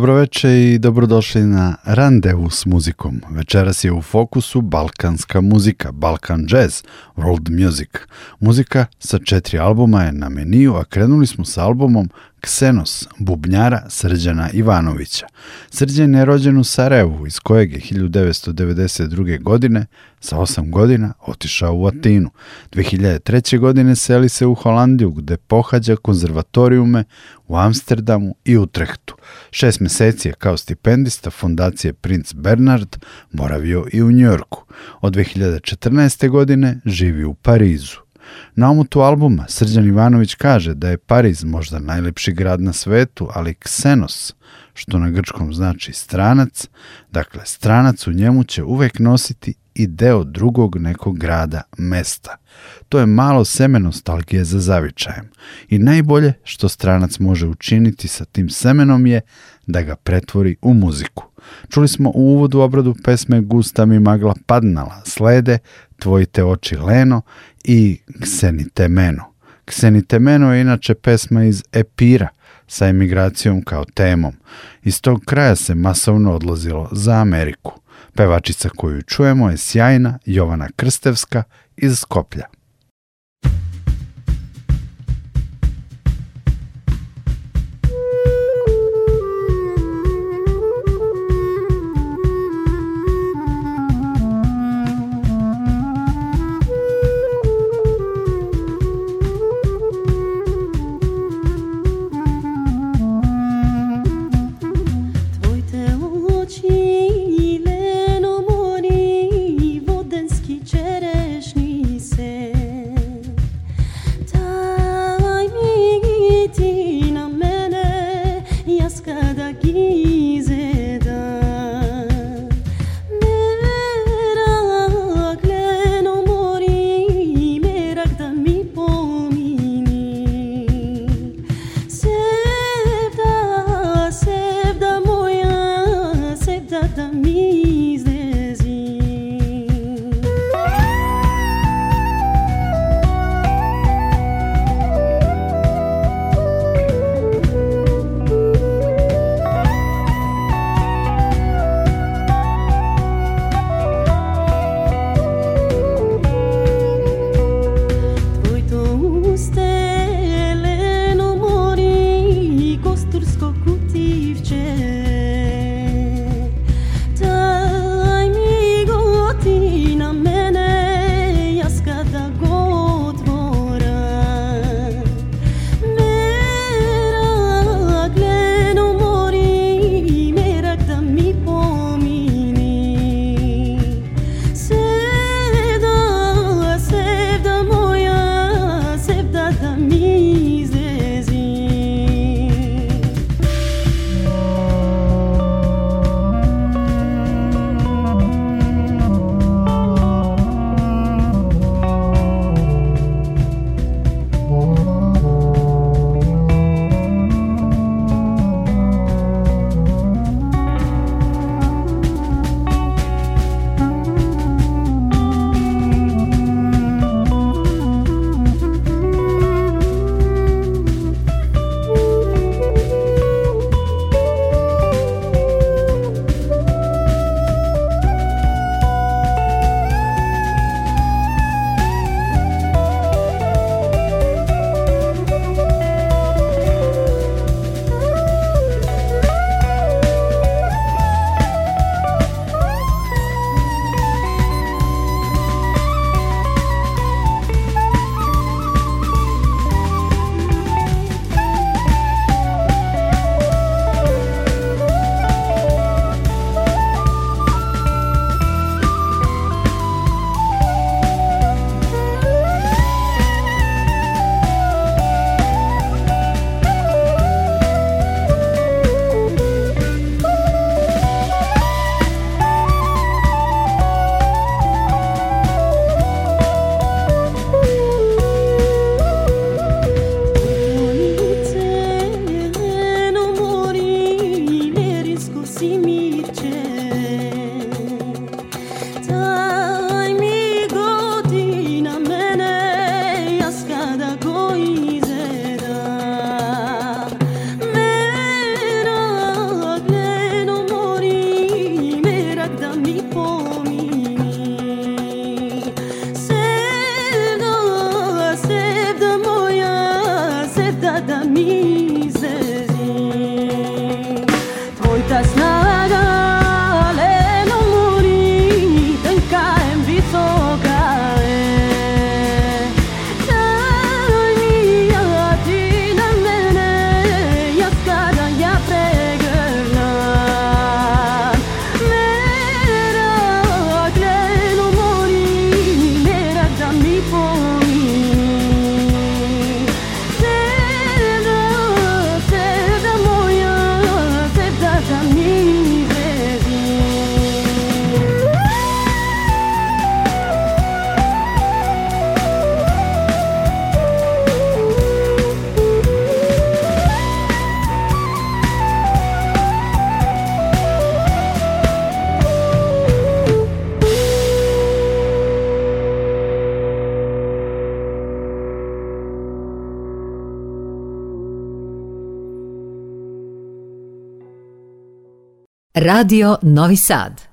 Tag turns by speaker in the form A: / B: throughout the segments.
A: Dobroveče i dobrodošli na Randevu s muzikom. Večeras je u fokusu balkanska muzika, Balkan jazz, world music. Muzika sa četiri albuma je na meniju, a krenuli smo sa albumom Ksenos, bubnjara Srđana Ivanovića. Srđan je rođen u Sarajevu, iz kojeg je 1992. godine sa 8 godina otišao u Atinu. 2003. godine seli se u Holandiju gde pohađa konzervatorijume u Amsterdamu i Utrehtu. Šest meseci je kao stipendista fondacije Prince Bernard boravio i u Njorku. Od 2014. godine živi u Parizu. Na omotu albuma Srđan Ivanović kaže da je Pariz možda najlepši grad na svetu, ali ksenos, što na grčkom znači stranac, dakle stranac u njemu će uvek nositi i deo drugog nekog grada, mesta. To je malo seme nostalgije za zavičajem i najbolje što stranac može učiniti sa tim semenom je da ga pretvori u muziku. Čuli smo u uvodu obradu pesme Gusta mi magla padnala, slede Tvojite oči leno i Ksenitemeno. Ksenitemeno je inače pesma iz Epira sa emigracijom kao temom. Iz tog kraja se masovno odlazilo za Ameriku. Pevačica koju čujemo je sjajna Jovana Krstevska iz Skoplja.
B: Radio Novi Sad.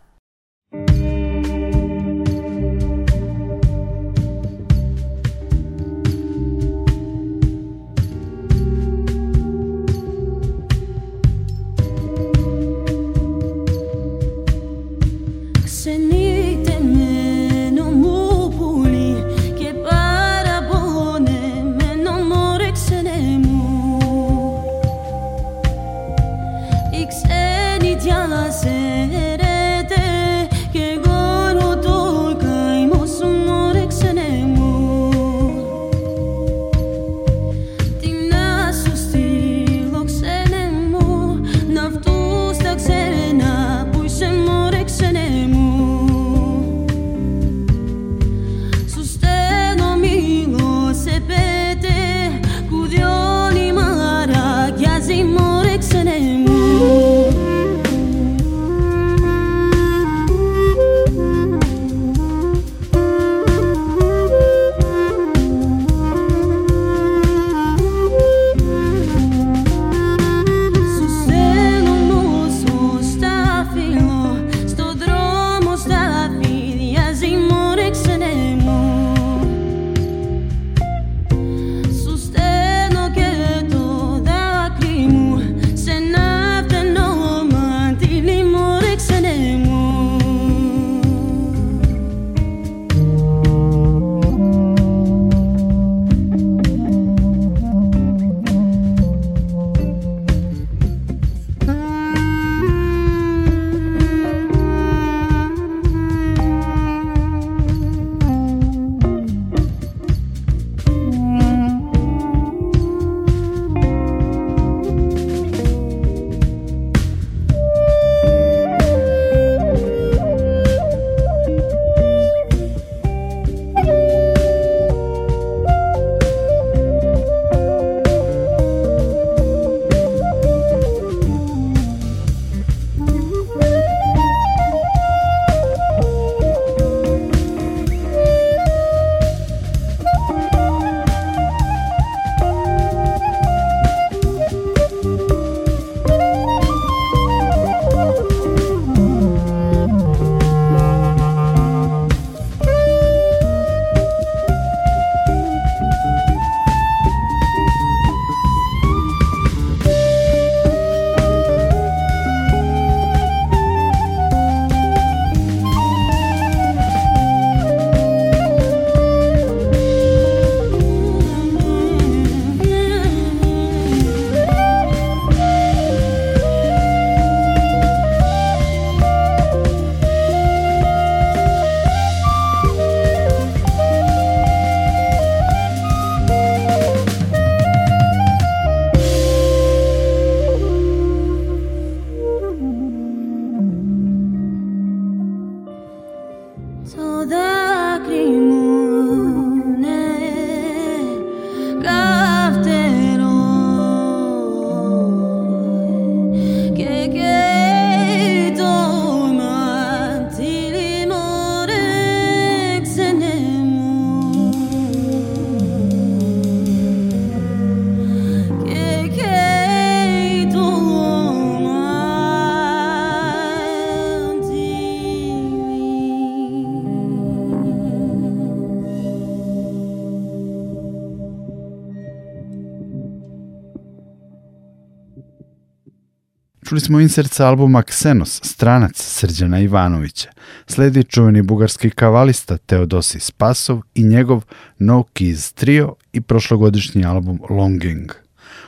A: Slušali smo insert sa albuma Xenos, stranac Srđana Ivanovića. Sledi čuveni bugarski kavalista Teodosi Spasov i njegov No Keys Trio i prošlogodišnji album Longing.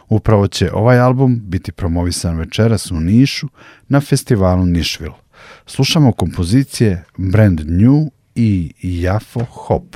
A: Upravo će ovaj album biti promovisan večeras u Nišu na festivalu Nišvil. Slušamo kompozicije Brand New i Jafo Hop.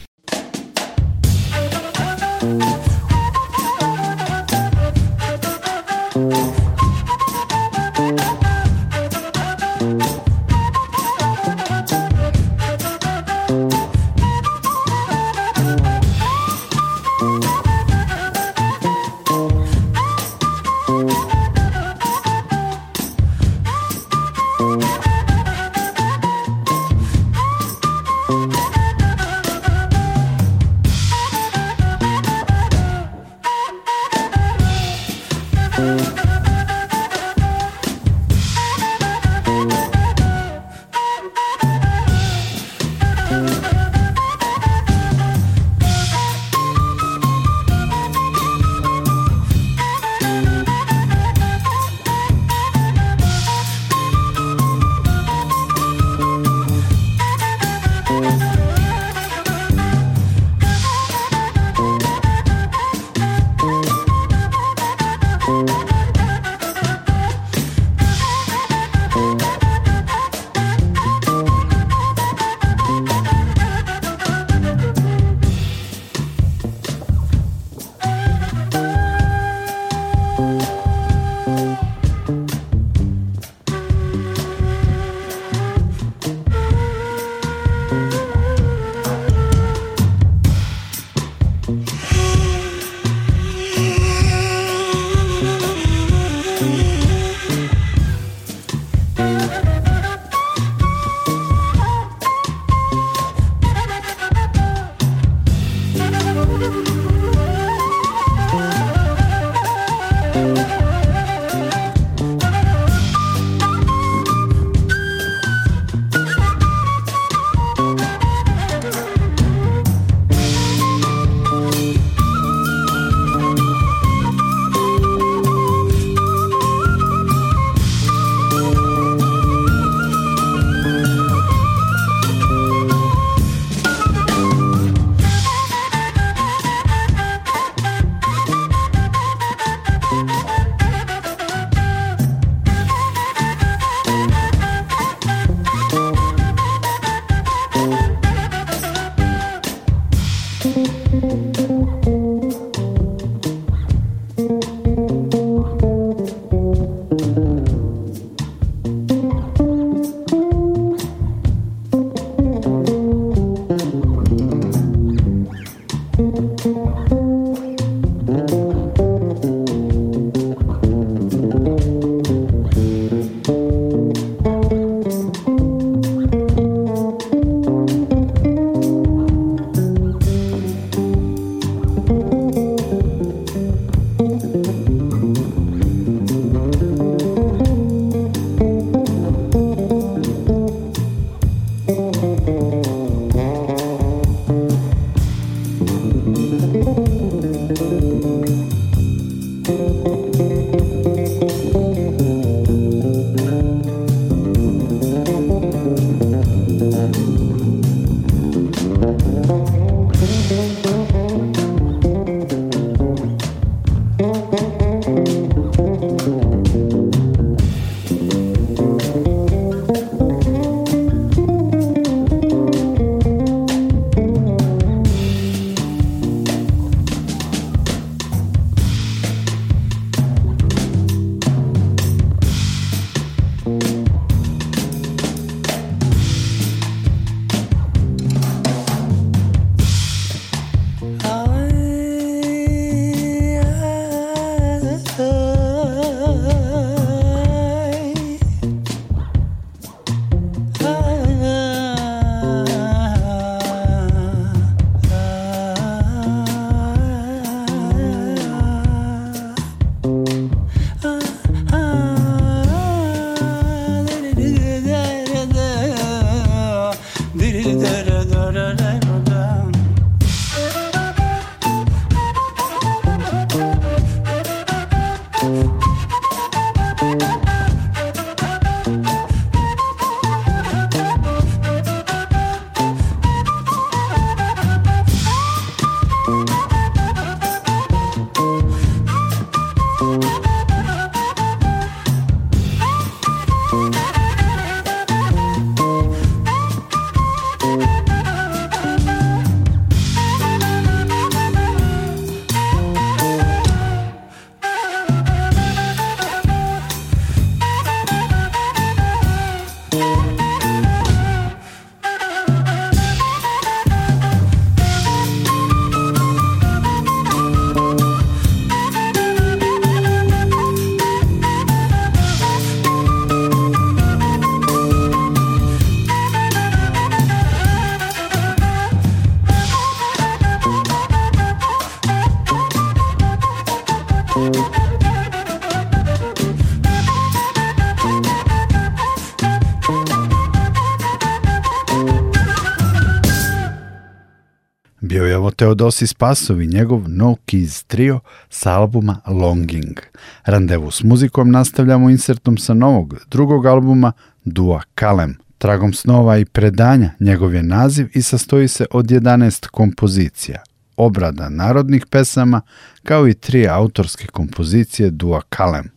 C: Teodosi Spasovi njegov No Keys trio sa albuma Longing. Randevu s muzikom nastavljamo insertom sa novog, drugog albuma Dua Kalem. Tragom snova i predanja njegov je naziv i sastoji se od 11 kompozicija, obrada narodnih pesama kao i tri autorske kompozicije Dua Kalem.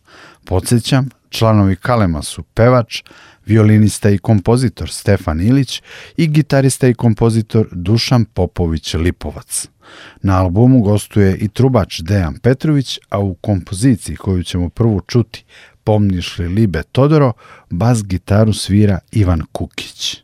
C: Podsećam, članovi Kalema su pevač, violinista i kompozitor Stefan Ilić i gitarista i kompozitor Dušan Popović Lipovac. Na albumu gostuje i trubač Dejan Petrović, a u kompoziciji koju ćemo prvo čuti, Pomniš li Libe Todoro, bas gitaru svira Ivan Kukić.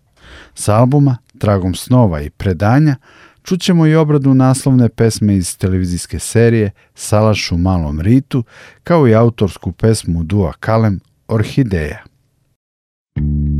C: Sa albuma Tragom snova i predanja čućemo i obradu naslovne pesme iz televizijske serije Salaš u malom ritu, kao i autorsku pesmu Dua Kalem Orhideja. thank you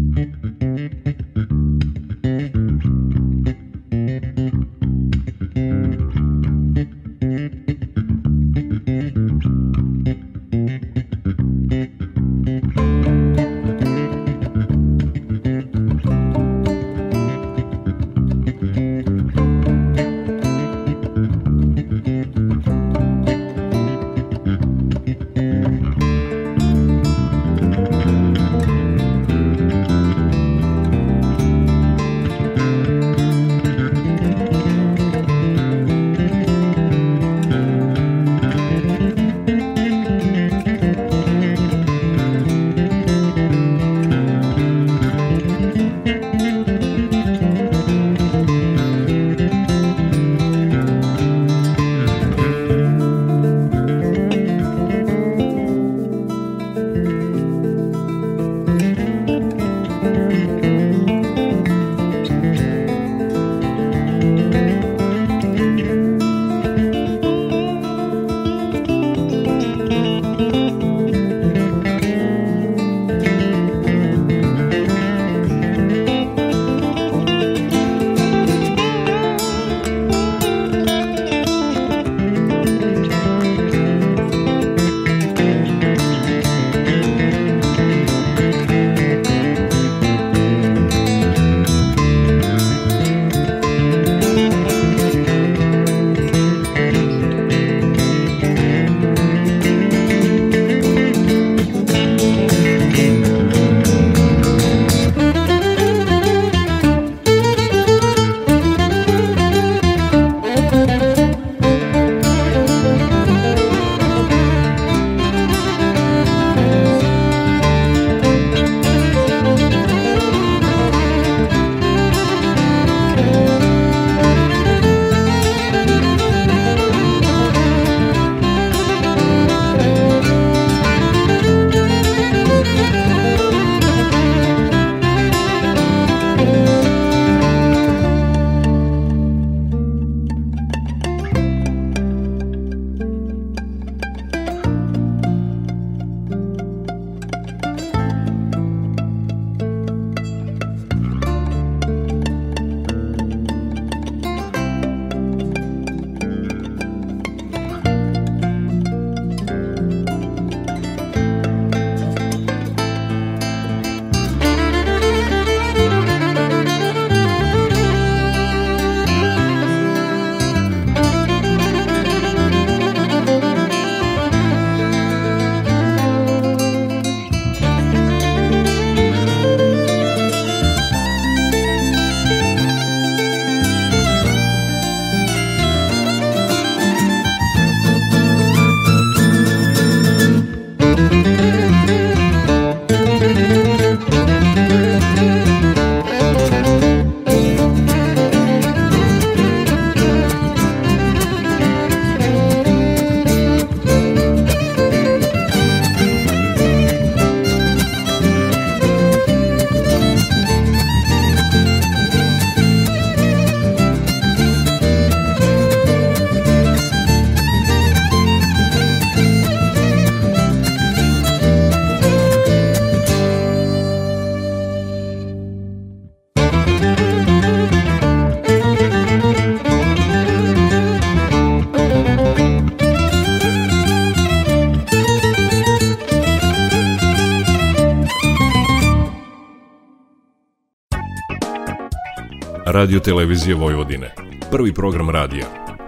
D: Radio Televizije Vojvodine. Prvi program radija.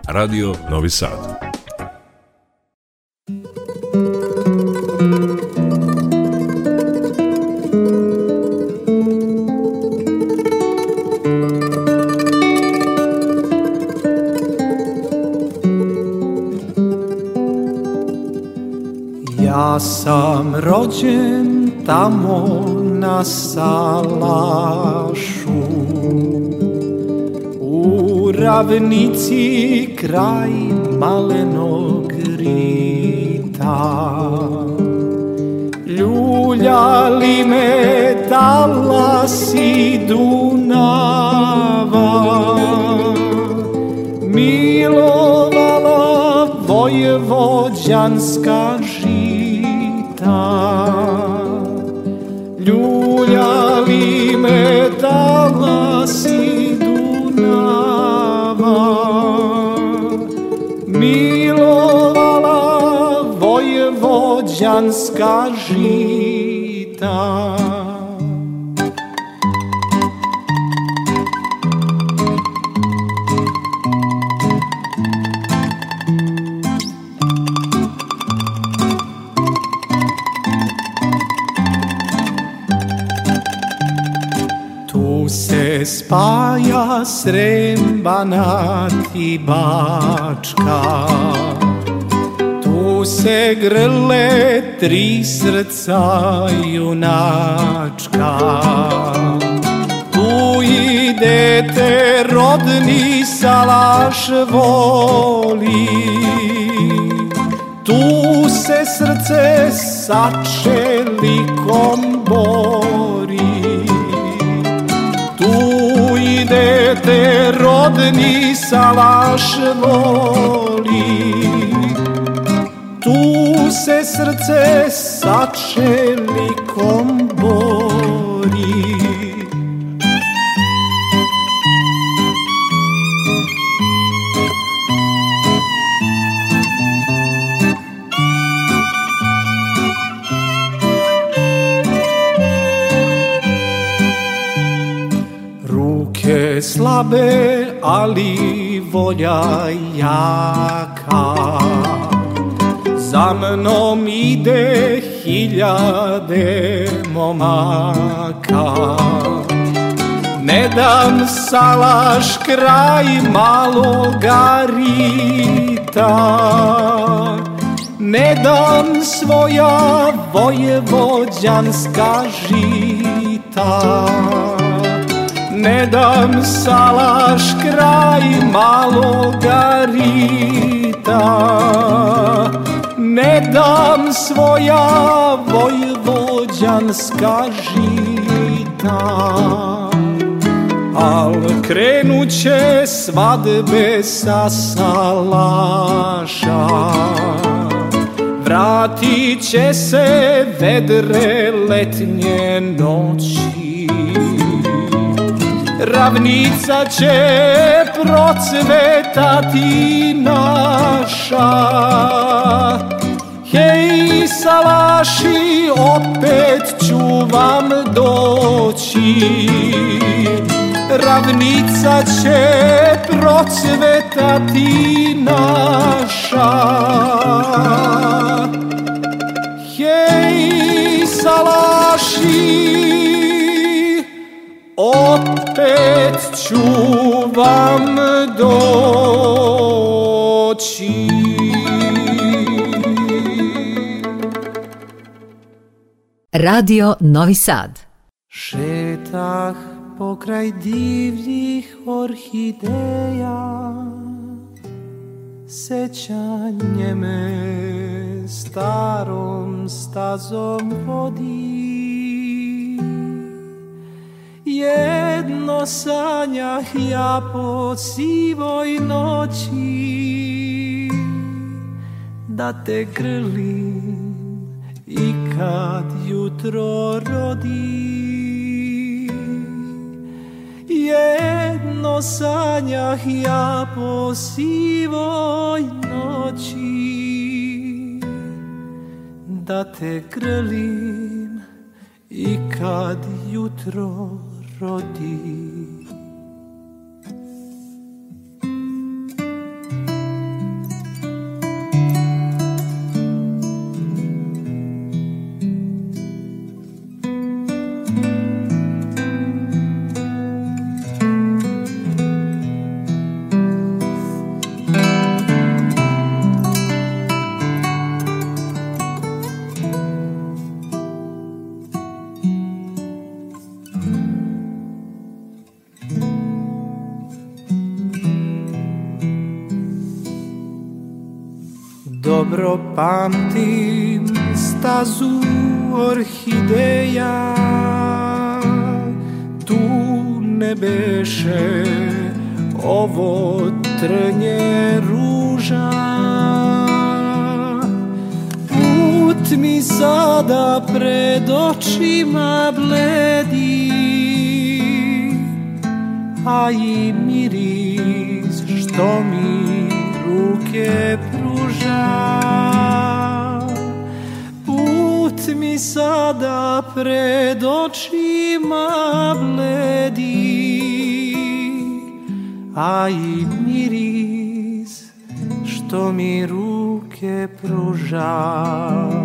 D: Radio Novi Sad.
E: Ja sam rođen tamo na salašu travnici kraj malenog rita Ljuljali me talasi Dunava Milovala vojvođanska ga žita se spaja Srem, Banat i Bačka se grle tri srca junačka Tu i dete rodni salaš voli Tu se srce sa čelikom bori Tu i dete rodni salaš voli se srce sa čelikom bori Ruke slabe, ali volja jaka Za mnom ide hiljade momaka Ne dam salaš kraj maloga rita Ne dam svoja vojevođanska žita Ne dam salaš kraj maloga rita ne dam svoja vojvođanska žita Al krenut će svadbe sa salaša Vratit će se vedre letnje noći Ravnica će procvetati naša Hej, salaši, opet ću vam doći Ravnica će procvetati naša Hej, salaši, opet ću vam doći
F: Radio Novi Sad
G: Šetah pokraj divljih orhideja Sećanje me starom stazom vodi Jedno sanjah ja po sivoj noći Da te grlim i kad jutro rodi jedno sanjah ja po sivoj noći da te grlim i kad jutro rodi pamtim stazu orhideja Tu ne beše ovo trnje ruža Put mi sada pred očima bledi A i miris što mi ruke pruža mi sada pred očima bledi A i miris što mi ruke pruža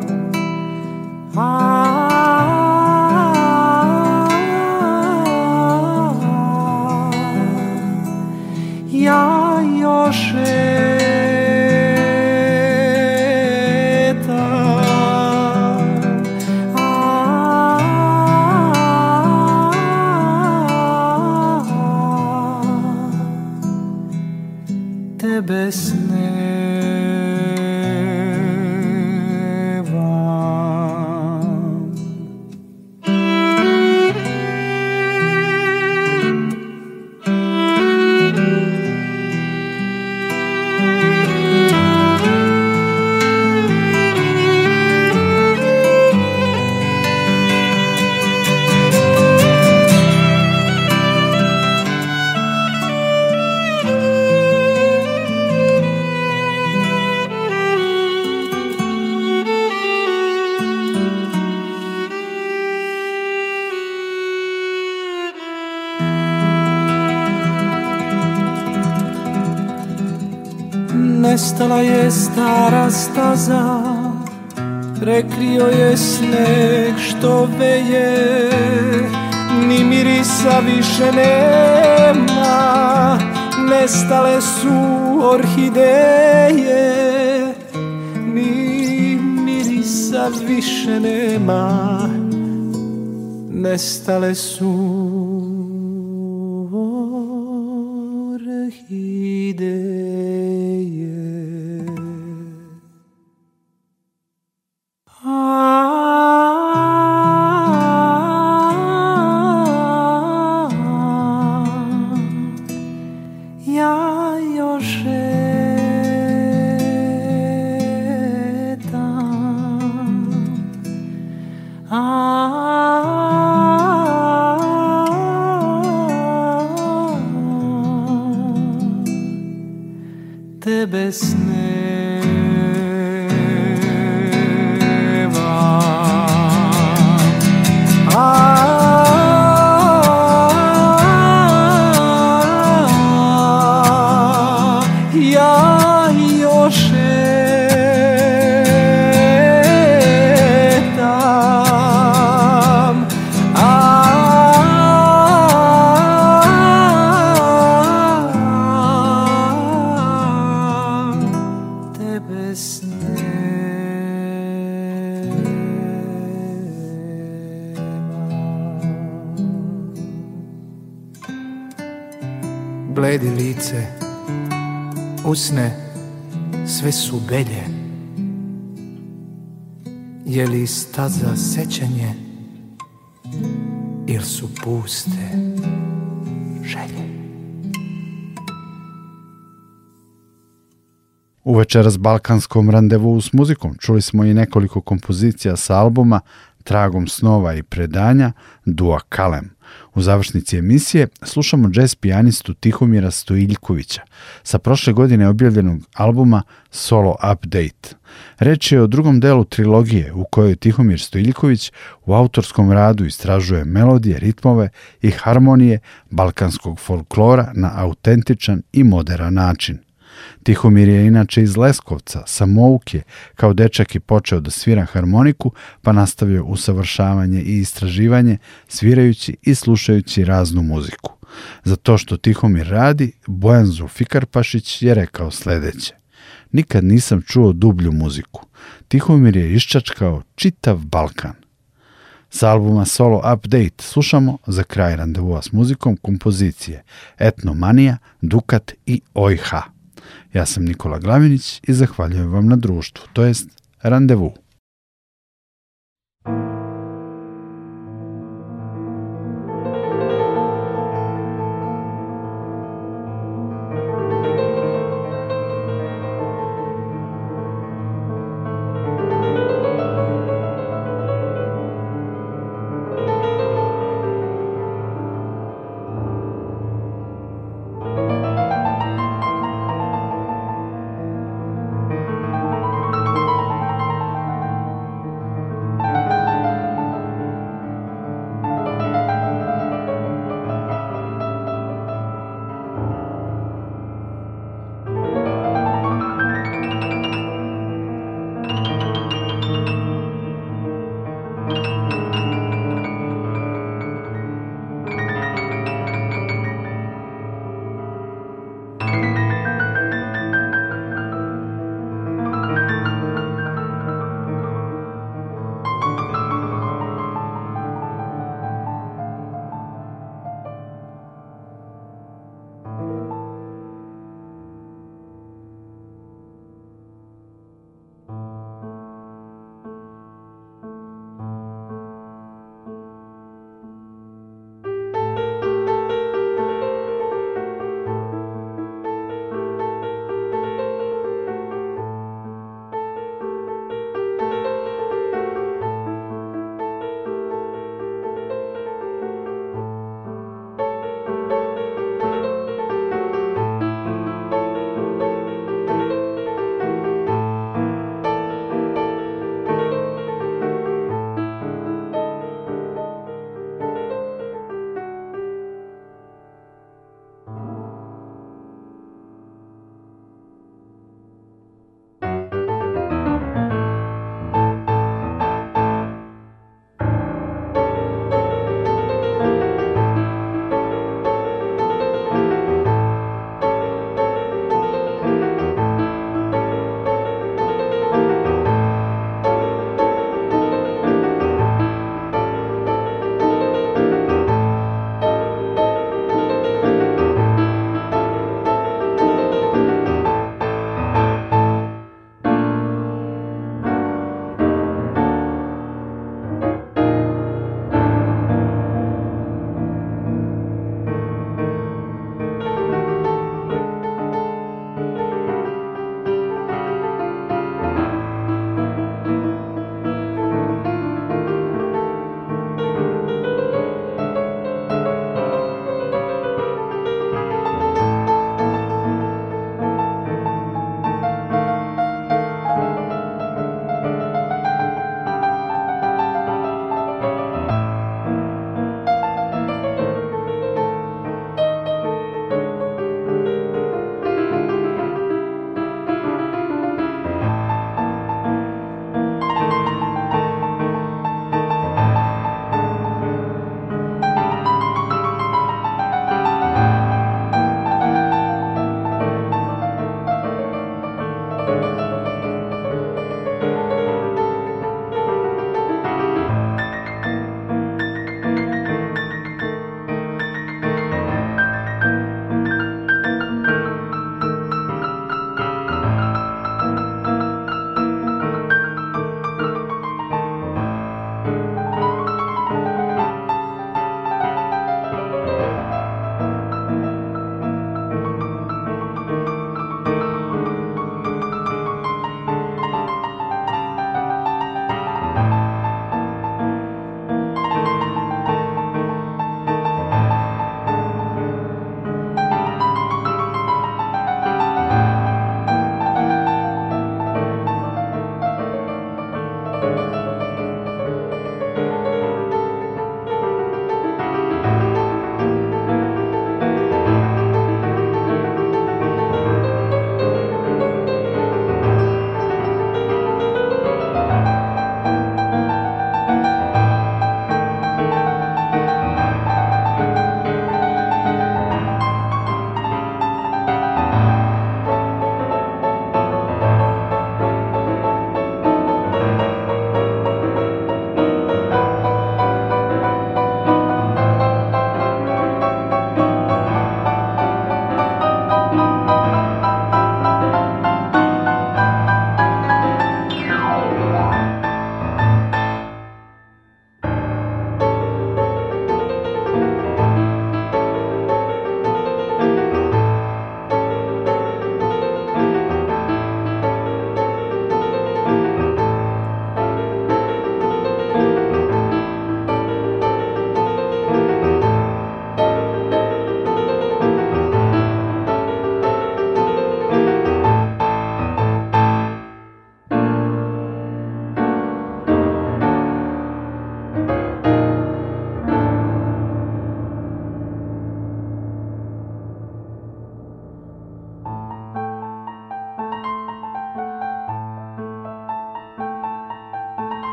G: tebessine što veje Ni mirisa više nema Nestale su orhideje Ni mirisa više nema Nestale su best besnę.
H: usne, sve su belje. Je li staza sećanje, ili su puste želje?
C: U večeras balkanskom randevu s muzikom čuli smo i nekoliko kompozicija sa albuma Tragom snova i predanja Dua Kalem. U završnici emisije slušamo jazz pijanistu Tihomira Stojiljkovića sa prošle godine objavljenog albuma Solo Update. Reč je o drugom delu trilogije u kojoj Tihomir Stojiljković u autorskom radu istražuje melodije, ritmove i harmonije balkanskog folklora na autentičan i moderan način. Tihomir je inače iz Leskovca, sa samouke, kao dečak je počeo da svira harmoniku, pa nastavio usavršavanje i istraživanje, svirajući i slušajući raznu muziku. Za to što Tihomir radi, Bojan Zulfikarpašić je rekao sledeće. Nikad nisam čuo dublju muziku. Tihomir je iščačkao čitav Balkan. Sa albuma Solo Update slušamo za kraj randevua s muzikom kompozicije Etnomanija, Dukat i Ojha. Ja sam Nikola Glavinić i zahvaljujem vam na društvu, to jest randevu.